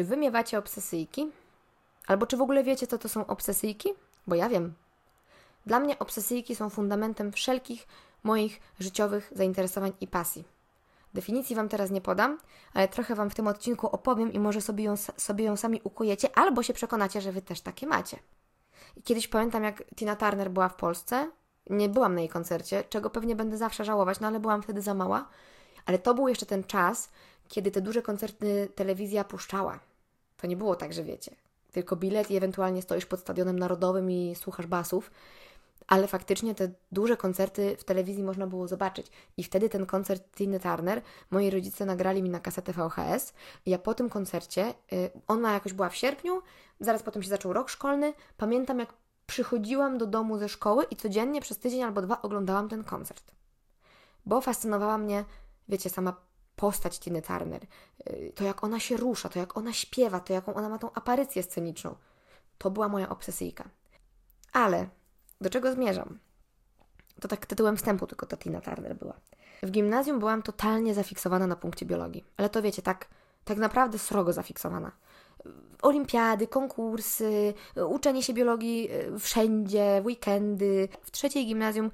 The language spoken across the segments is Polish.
Czy wy miewacie obsesyjki? Albo czy w ogóle wiecie, co to są obsesyjki? Bo ja wiem. Dla mnie obsesyjki są fundamentem wszelkich moich życiowych zainteresowań i pasji. Definicji Wam teraz nie podam, ale trochę Wam w tym odcinku opowiem i może sobie ją, sobie ją sami ukujecie, albo się przekonacie, że Wy też takie macie. I kiedyś pamiętam, jak Tina Turner była w Polsce. Nie byłam na jej koncercie, czego pewnie będę zawsze żałować, no ale byłam wtedy za mała. Ale to był jeszcze ten czas, kiedy te duże koncerty telewizja puszczała. To nie było tak, że wiecie. Tylko bilet i ewentualnie stoisz pod stadionem narodowym i słuchasz basów ale faktycznie te duże koncerty w telewizji można było zobaczyć. I wtedy ten koncert Tiny Turner moi rodzice nagrali mi na kasetę VHS. Ja po tym koncercie, y, ona jakoś była w sierpniu, zaraz potem się zaczął rok szkolny. Pamiętam, jak przychodziłam do domu ze szkoły i codziennie przez tydzień albo dwa oglądałam ten koncert. Bo fascynowała mnie, wiecie, sama postać Tiny Turner. Y, to, jak ona się rusza, to, jak ona śpiewa, to, jaką ona ma tą aparycję sceniczną. To była moja obsesyjka. Ale do czego zmierzam? To tak tytułem wstępu tylko to Tina Turner była. W gimnazjum byłam totalnie zafiksowana na punkcie biologii. Ale to wiecie, tak, tak naprawdę srogo zafiksowana. Olimpiady, konkursy, uczenie się biologii e, wszędzie, weekendy. W trzeciej gimnazjum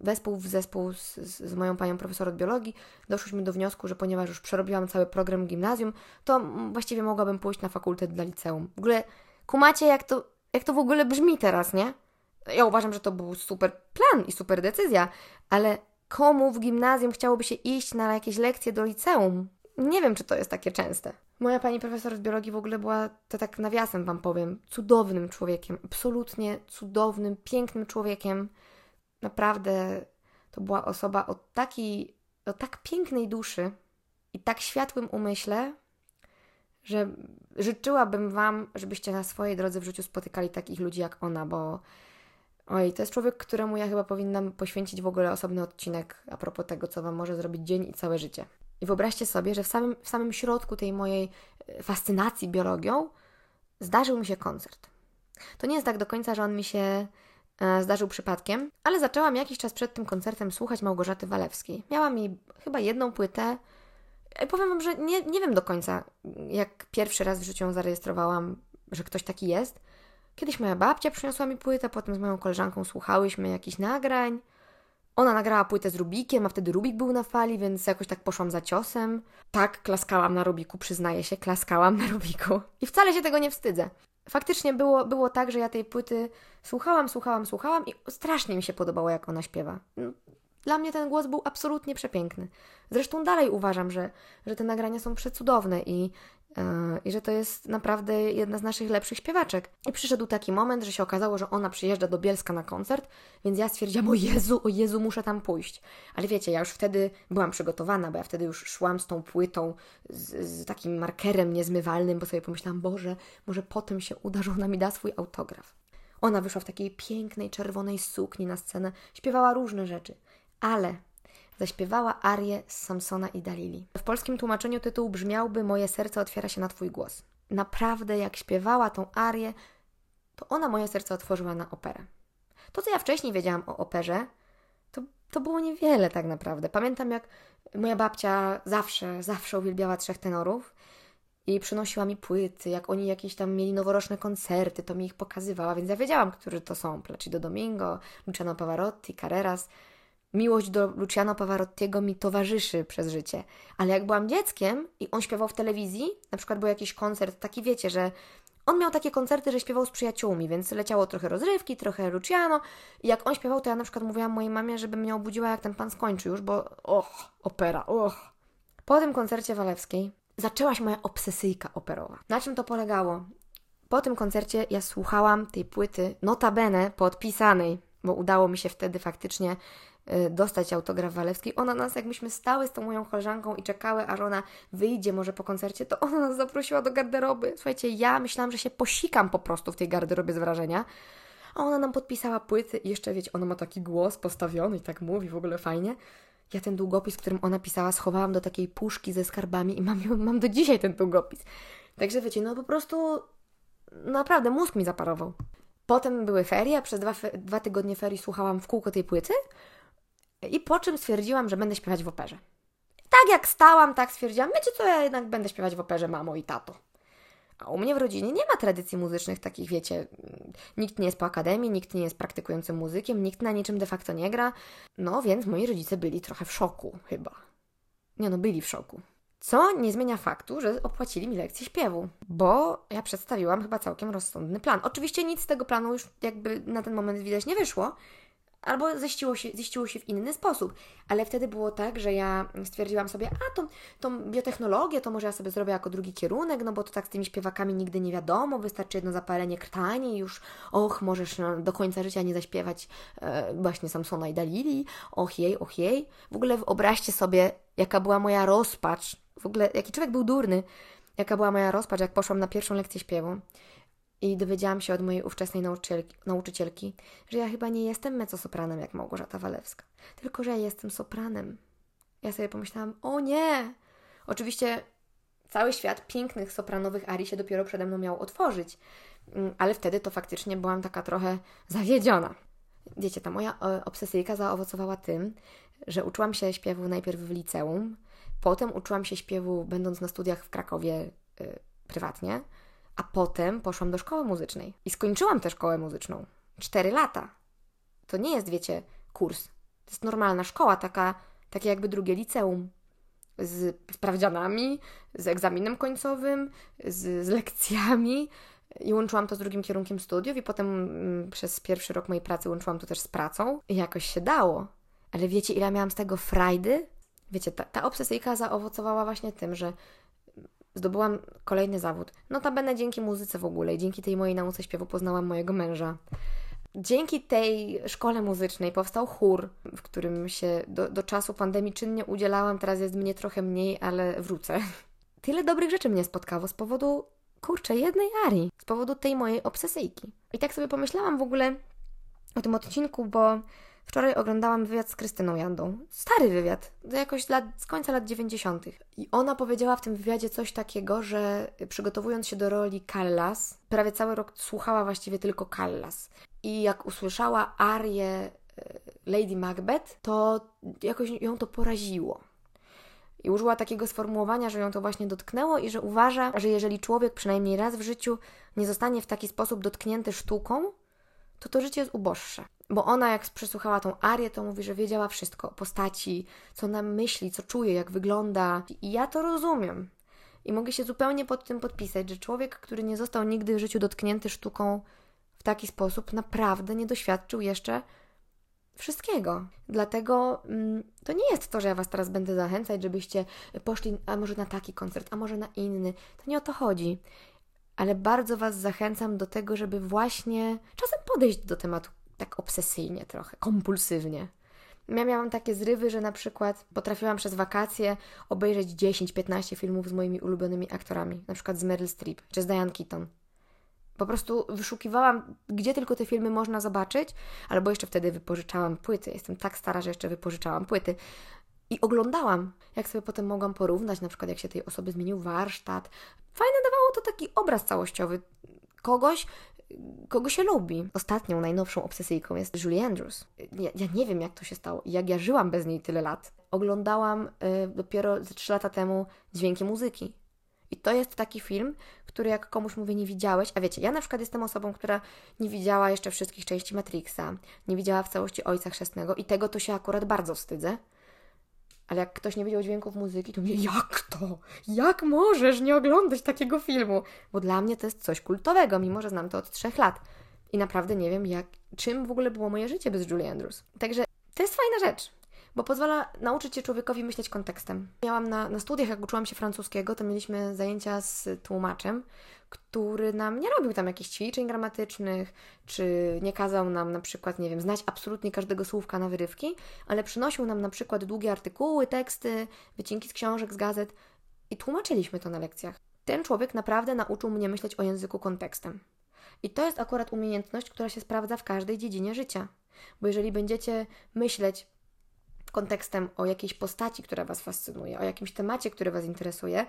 wespół w zespół z, z, moją panią profesor od biologii doszłyśmy do wniosku, że ponieważ już przerobiłam cały program gimnazjum, to właściwie mogłabym pójść na fakultet dla liceum. W ogóle kumacie, jak to, jak to w ogóle brzmi teraz, nie? Ja uważam, że to był super plan i super decyzja, ale komu w gimnazjum chciałoby się iść na jakieś lekcje do liceum? Nie wiem, czy to jest takie częste. Moja pani profesor z biologii w ogóle była, to tak nawiasem Wam powiem, cudownym człowiekiem, absolutnie cudownym, pięknym człowiekiem. Naprawdę to była osoba o takiej, o tak pięknej duszy i tak światłym umyśle, że życzyłabym Wam, żebyście na swojej drodze w życiu spotykali takich ludzi jak ona, bo Oj, to jest człowiek, któremu ja chyba powinnam poświęcić w ogóle osobny odcinek a propos tego, co Wam może zrobić dzień i całe życie. I wyobraźcie sobie, że w samym, w samym środku tej mojej e, fascynacji biologią zdarzył mi się koncert. To nie jest tak do końca, że on mi się zdarzył przypadkiem, ale zaczęłam jakiś czas przed tym koncertem słuchać Małgorzaty Walewskiej. Miałam jej chyba jedną płytę. I powiem Wam, że nie, nie wiem do końca, jak pierwszy raz w życiu ją zarejestrowałam, że ktoś taki jest. Kiedyś moja babcia przyniosła mi płytę, potem z moją koleżanką słuchałyśmy jakichś nagrań. Ona nagrała płytę z Rubikiem, a wtedy Rubik był na fali, więc jakoś tak poszłam za ciosem. Tak, klaskałam na Rubiku, przyznaję się, klaskałam na Rubiku. I wcale się tego nie wstydzę. Faktycznie było, było tak, że ja tej płyty słuchałam, słuchałam, słuchałam i strasznie mi się podobało, jak ona śpiewa. Dla mnie ten głos był absolutnie przepiękny. Zresztą dalej uważam, że, że te nagrania są przecudowne i, i że to jest naprawdę jedna z naszych lepszych śpiewaczek. I przyszedł taki moment, że się okazało, że ona przyjeżdża do Bielska na koncert, więc ja stwierdziłam, o Jezu, o Jezu, muszę tam pójść. Ale wiecie, ja już wtedy byłam przygotowana, bo ja wtedy już szłam z tą płytą, z, z takim markerem niezmywalnym, bo sobie pomyślałam, Boże, może potem się uda, że ona mi da swój autograf. Ona wyszła w takiej pięknej, czerwonej sukni na scenę, śpiewała różne rzeczy, ale zaśpiewała arię z Samsona i Dalili. W polskim tłumaczeniu tytuł brzmiałby Moje serce otwiera się na Twój głos. Naprawdę, jak śpiewała tą arię, to ona moje serce otworzyła na operę. To, co ja wcześniej wiedziałam o operze, to, to było niewiele tak naprawdę. Pamiętam, jak moja babcia zawsze, zawsze uwielbiała trzech tenorów i przynosiła mi płyty, jak oni jakieś tam mieli noworoczne koncerty, to mi ich pokazywała, więc ja wiedziałam, którzy to są. Placido Domingo, Luciano Pavarotti, Carreras – miłość do Luciano Pavarottiego mi towarzyszy przez życie. Ale jak byłam dzieckiem i on śpiewał w telewizji, na przykład był jakiś koncert, taki wiecie, że on miał takie koncerty, że śpiewał z przyjaciółmi, więc leciało trochę rozrywki, trochę Luciano. I jak on śpiewał, to ja na przykład mówiłam mojej mamie, żeby mnie obudziła, jak ten pan skończy już, bo och, opera, och. Po tym koncercie Walewskiej zaczęła się moja obsesyjka operowa. Na czym to polegało? Po tym koncercie ja słuchałam tej płyty, notabene podpisanej, bo udało mi się wtedy faktycznie dostać autograf Walewskiej. Ona nas, jak myśmy stały z tą moją koleżanką i czekały, aż ona wyjdzie może po koncercie, to ona nas zaprosiła do garderoby. Słuchajcie, ja myślałam, że się posikam po prostu w tej garderobie z wrażenia. A ona nam podpisała płyty i jeszcze, wiecie, ona ma taki głos postawiony i tak mówi, w ogóle fajnie. Ja ten długopis, którym ona pisała, schowałam do takiej puszki ze skarbami i mam, mam do dzisiaj ten długopis. Także wiecie, no po prostu naprawdę mózg mi zaparował. Potem były ferie, przez dwa, dwa tygodnie ferii słuchałam w kółko tej płyty, i po czym stwierdziłam, że będę śpiewać w operze. Tak jak stałam, tak stwierdziłam, wiecie co, ja jednak będę śpiewać w operze, mamo i tato. A u mnie w rodzinie nie ma tradycji muzycznych takich, wiecie, nikt nie jest po akademii, nikt nie jest praktykującym muzykiem, nikt na niczym de facto nie gra. No więc moi rodzice byli trochę w szoku, chyba. Nie no, byli w szoku. Co nie zmienia faktu, że opłacili mi lekcję śpiewu, bo ja przedstawiłam chyba całkiem rozsądny plan. Oczywiście nic z tego planu już jakby na ten moment widać nie wyszło, albo ziściło się, się w inny sposób. Ale wtedy było tak, że ja stwierdziłam sobie, a to, tą biotechnologię to może ja sobie zrobię jako drugi kierunek, no bo to tak z tymi śpiewakami nigdy nie wiadomo, wystarczy jedno zapalenie krtani i już, och, możesz no, do końca życia nie zaśpiewać e, właśnie Samsona i Dalili, och jej, och jej. W ogóle wyobraźcie sobie, jaka była moja rozpacz, w ogóle jaki człowiek był durny, jaka była moja rozpacz, jak poszłam na pierwszą lekcję śpiewu. I dowiedziałam się od mojej ówczesnej nauczycielki, że ja chyba nie jestem mezzosopranem jak Małgorzata Walewska, tylko że ja jestem sopranem. Ja sobie pomyślałam, o nie! Oczywiście cały świat pięknych sopranowych arii się dopiero przede mną miał otworzyć, mm, ale wtedy to faktycznie byłam taka trochę zawiedziona. Wiecie, ta moja e, obsesyjka zaowocowała tym, że uczyłam się śpiewu najpierw w liceum, potem uczyłam się śpiewu będąc na studiach w Krakowie y, prywatnie, a potem poszłam do szkoły muzycznej i skończyłam tę szkołę muzyczną. Cztery lata. To nie jest, wiecie, kurs. To jest normalna szkoła, taka, takie jakby drugie liceum. Z sprawdzianami, z egzaminem końcowym, z, z lekcjami. I łączyłam to z drugim kierunkiem studiów, i potem mm, przez pierwszy rok mojej pracy łączyłam to też z pracą. I jakoś się dało. Ale wiecie, ile miałam z tego frajdy? Wiecie, ta, ta obsesyjka zaowocowała właśnie tym, że zdobyłam kolejny zawód. Notabene dzięki muzyce w ogóle i dzięki tej mojej nauce śpiewu poznałam mojego męża. Dzięki tej szkole muzycznej powstał chór, w którym się do, do czasu pandemii czynnie udzielałam. Teraz jest mnie trochę mniej, ale wrócę. Tyle dobrych rzeczy mnie spotkało z powodu, kurczę, jednej Arii, z powodu tej mojej obsesyjki. I tak sobie pomyślałam w ogóle o tym odcinku, bo Wczoraj oglądałam wywiad z Krystyną Jandą. Stary wywiad, jakoś lat, z końca lat 90. I ona powiedziała w tym wywiadzie coś takiego, że przygotowując się do roli Callas, prawie cały rok słuchała właściwie tylko Callas. I jak usłyszała arię e, Lady Macbeth, to jakoś ją to poraziło. I użyła takiego sformułowania, że ją to właśnie dotknęło i że uważa, że jeżeli człowiek przynajmniej raz w życiu nie zostanie w taki sposób dotknięty sztuką, to to życie jest uboższe. Bo ona, jak przesłuchała tą Arię, to mówi, że wiedziała wszystko o postaci, co nam myśli, co czuje, jak wygląda. I ja to rozumiem. I mogę się zupełnie pod tym podpisać, że człowiek, który nie został nigdy w życiu dotknięty sztuką w taki sposób, naprawdę nie doświadczył jeszcze wszystkiego. Dlatego mm, to nie jest to, że ja Was teraz będę zachęcać, żebyście poszli, a może na taki koncert, a może na inny. To nie o to chodzi. Ale bardzo Was zachęcam do tego, żeby właśnie czasem podejść do tematu tak obsesyjnie trochę, kompulsywnie. Ja miałam takie zrywy, że na przykład potrafiłam przez wakacje obejrzeć 10-15 filmów z moimi ulubionymi aktorami, na przykład z Meryl Streep czy z Diane Keaton. Po prostu wyszukiwałam, gdzie tylko te filmy można zobaczyć, albo jeszcze wtedy wypożyczałam płyty. Jestem tak stara, że jeszcze wypożyczałam płyty. I oglądałam, jak sobie potem mogłam porównać, na przykład jak się tej osoby zmienił warsztat. Fajne dawało to taki obraz całościowy kogoś, kogo się lubi. Ostatnią, najnowszą obsesyjką jest Julie Andrews. Ja, ja nie wiem, jak to się stało. Jak ja żyłam bez niej tyle lat. Oglądałam y, dopiero ze 3 lata temu Dźwięki muzyki. I to jest taki film, który jak komuś mówię, nie widziałeś, a wiecie, ja na przykład jestem osobą, która nie widziała jeszcze wszystkich części Matrixa, nie widziała w całości Ojca Chrzestnego i tego to się akurat bardzo wstydzę, ale jak ktoś nie wiedział dźwięków muzyki, to mnie, jak to? Jak możesz nie oglądać takiego filmu? Bo dla mnie to jest coś kultowego, mimo że znam to od trzech lat. I naprawdę nie wiem, jak, czym w ogóle było moje życie bez Julie Andrews. Także to jest fajna rzecz bo pozwala nauczyć się człowiekowi myśleć kontekstem. Miałam na, na studiach, jak uczyłam się francuskiego, to mieliśmy zajęcia z tłumaczem, który nam nie robił tam jakichś ćwiczeń gramatycznych, czy nie kazał nam na przykład, nie wiem, znać absolutnie każdego słówka na wyrywki, ale przynosił nam na przykład długie artykuły, teksty, wycinki z książek, z gazet i tłumaczyliśmy to na lekcjach. Ten człowiek naprawdę nauczył mnie myśleć o języku kontekstem. I to jest akurat umiejętność, która się sprawdza w każdej dziedzinie życia. Bo jeżeli będziecie myśleć kontekstem o jakiejś postaci, która Was fascynuje, o jakimś temacie, który Was interesuje,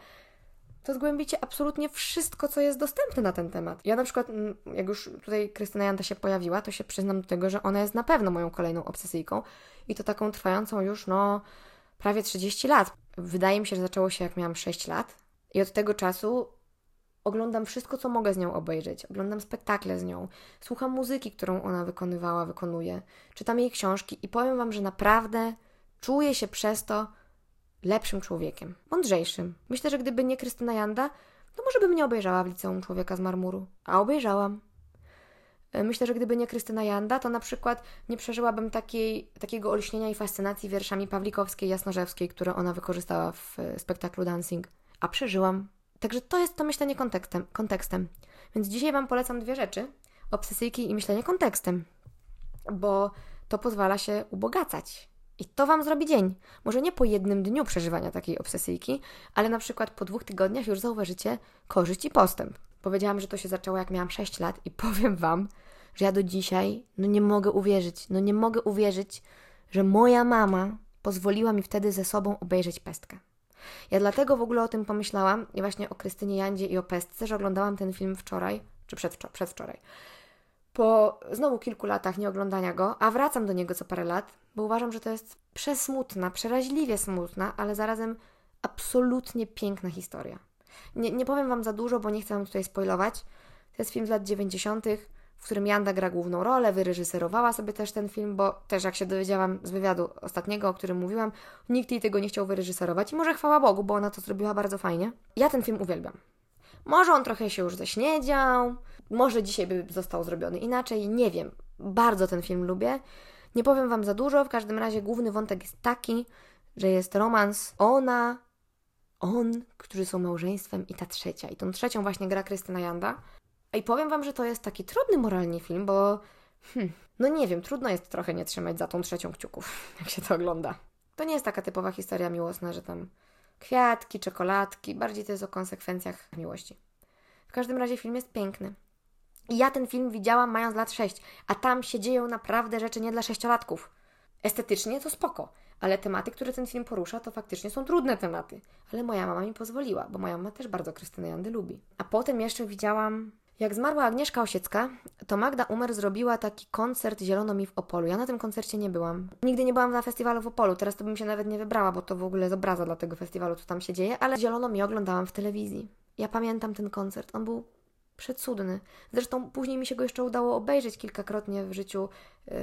to zgłębicie absolutnie wszystko, co jest dostępne na ten temat. Ja na przykład, mm, jak już tutaj Krystyna Janta się pojawiła, to się przyznam do tego, że ona jest na pewno moją kolejną obsesyjką i to taką trwającą już, no, prawie 30 lat. Wydaje mi się, że zaczęło się jak miałam 6 lat i od tego czasu Oglądam wszystko, co mogę z nią obejrzeć. Oglądam spektakle z nią. Słucham muzyki, którą ona wykonywała, wykonuje. Czytam jej książki i powiem Wam, że naprawdę czuję się przez to lepszym człowiekiem. Mądrzejszym. Myślę, że gdyby nie Krystyna Janda, to może bym nie obejrzała w liceum Człowieka z Marmuru. A obejrzałam. E, myślę, że gdyby nie Krystyna Janda, to na przykład nie przeżyłabym takiej, takiego olśnienia i fascynacji wierszami Pawlikowskiej, Jasnorzewskiej, które ona wykorzystała w e, spektaklu Dancing. A przeżyłam. Także to jest to myślenie kontekstem. kontekstem. Więc dzisiaj Wam polecam dwie rzeczy. Obsesyjki i myślenie kontekstem. Bo to pozwala się ubogacać. I to Wam zrobi dzień. Może nie po jednym dniu przeżywania takiej obsesyjki, ale na przykład po dwóch tygodniach już zauważycie korzyść i postęp. Powiedziałam, że to się zaczęło jak miałam 6 lat i powiem Wam, że ja do dzisiaj no nie mogę uwierzyć, no nie mogę uwierzyć, że moja mama pozwoliła mi wtedy ze sobą obejrzeć pestkę. Ja dlatego w ogóle o tym pomyślałam i właśnie o Krystynie Jandzie i o pestce, że oglądałam ten film wczoraj, czy przedwczoraj, przedwczoraj. Po znowu kilku latach nieoglądania go, a wracam do niego co parę lat, bo uważam, że to jest przesmutna, przeraźliwie smutna, ale zarazem absolutnie piękna historia. Nie, nie powiem Wam za dużo, bo nie chcę Wam tutaj spoilować. To jest film z lat 90., w którym Janda gra główną rolę, wyreżyserowała sobie też ten film, bo też jak się dowiedziałam z wywiadu ostatniego, o którym mówiłam, nikt jej tego nie chciał wyreżyserować i może chwała Bogu, bo ona to zrobiła bardzo fajnie. Ja ten film uwielbiam. Może on trochę się już ześniedział, może dzisiaj by został zrobiony inaczej, nie wiem. Bardzo ten film lubię. Nie powiem Wam za dużo, w każdym razie główny wątek jest taki, że jest romans ona, on, którzy są małżeństwem i ta trzecia. I tą trzecią właśnie gra Krystyna Janda. I powiem Wam, że to jest taki trudny moralnie film, bo hmm, no nie wiem, trudno jest trochę nie trzymać za tą trzecią kciuków, jak się to ogląda. To nie jest taka typowa historia miłosna, że tam kwiatki, czekoladki, bardziej to jest o konsekwencjach miłości. W każdym razie film jest piękny. I ja ten film widziałam mając lat 6, a tam się dzieją naprawdę rzeczy nie dla sześciolatków. Estetycznie to spoko, ale tematy, które ten film porusza, to faktycznie są trudne tematy. Ale moja mama mi pozwoliła, bo moja mama też bardzo Krystynę Jandy lubi. A potem jeszcze widziałam jak zmarła Agnieszka Osiecka, to Magda Umer zrobiła taki koncert Zielono mi w Opolu. Ja na tym koncercie nie byłam. Nigdy nie byłam na festiwalu w Opolu, teraz to bym się nawet nie wybrała, bo to w ogóle z obraza dla tego festiwalu, co tam się dzieje, ale Zielono mi oglądałam w telewizji. Ja pamiętam ten koncert, on był przecudny. Zresztą później mi się go jeszcze udało obejrzeć kilkakrotnie w życiu yy,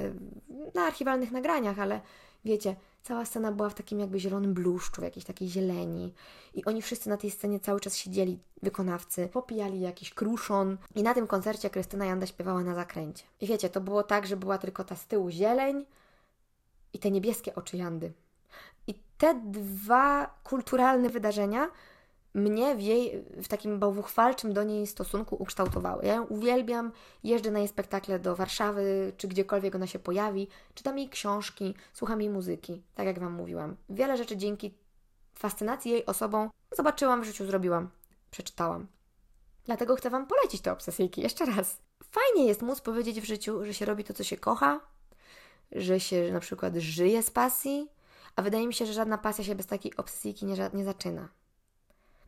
na archiwalnych nagraniach, ale wiecie, cała scena była w takim jakby zielonym bluszczu, w jakiejś takiej zieleni. I oni wszyscy na tej scenie cały czas siedzieli, wykonawcy, popijali jakiś kruszon. I na tym koncercie Krystyna Janda śpiewała na zakręcie. I wiecie, to było tak, że była tylko ta z tyłu zieleń i te niebieskie oczy Jandy. I te dwa kulturalne wydarzenia mnie w jej, w takim bałwuchwalczym do niej stosunku ukształtowały. Ja ją uwielbiam, jeżdżę na jej spektakle do Warszawy, czy gdziekolwiek ona się pojawi, czytam jej książki, słucham jej muzyki, tak jak Wam mówiłam. Wiele rzeczy dzięki fascynacji jej osobą zobaczyłam w życiu, zrobiłam, przeczytałam. Dlatego chcę Wam polecić te obsesyjki jeszcze raz. Fajnie jest móc powiedzieć w życiu, że się robi to, co się kocha, że się na przykład żyje z pasji, a wydaje mi się, że żadna pasja się bez takiej obsesyjki nie, nie zaczyna.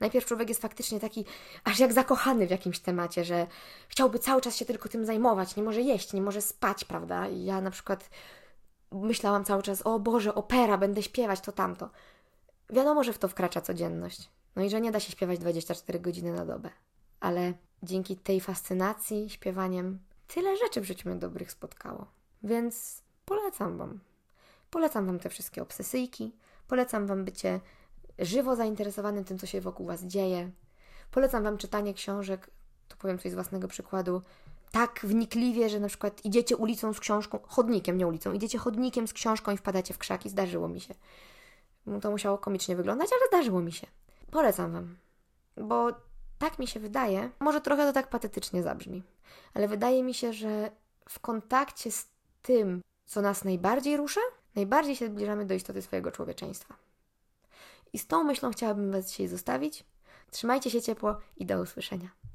Najpierw człowiek jest faktycznie taki, aż jak zakochany w jakimś temacie, że chciałby cały czas się tylko tym zajmować, nie może jeść, nie może spać, prawda? I ja na przykład myślałam cały czas, o Boże, opera, będę śpiewać, to tamto. Wiadomo, że w to wkracza codzienność. No i że nie da się śpiewać 24 godziny na dobę. Ale dzięki tej fascynacji śpiewaniem tyle rzeczy w życiu mnie dobrych spotkało. Więc polecam Wam. Polecam Wam te wszystkie obsesyjki. Polecam Wam bycie żywo zainteresowanym tym, co się wokół Was dzieje. Polecam Wam czytanie książek, tu powiem coś z własnego przykładu, tak wnikliwie, że na przykład idziecie ulicą z książką, chodnikiem, nie ulicą, idziecie chodnikiem z książką i wpadacie w krzaki. Zdarzyło mi się. To musiało komicznie wyglądać, ale zdarzyło mi się. Polecam Wam, bo tak mi się wydaje, może trochę to tak patetycznie zabrzmi, ale wydaje mi się, że w kontakcie z tym, co nas najbardziej rusza, najbardziej się zbliżamy do istoty swojego człowieczeństwa. I z tą myślą chciałabym Was dzisiaj zostawić. Trzymajcie się ciepło i do usłyszenia.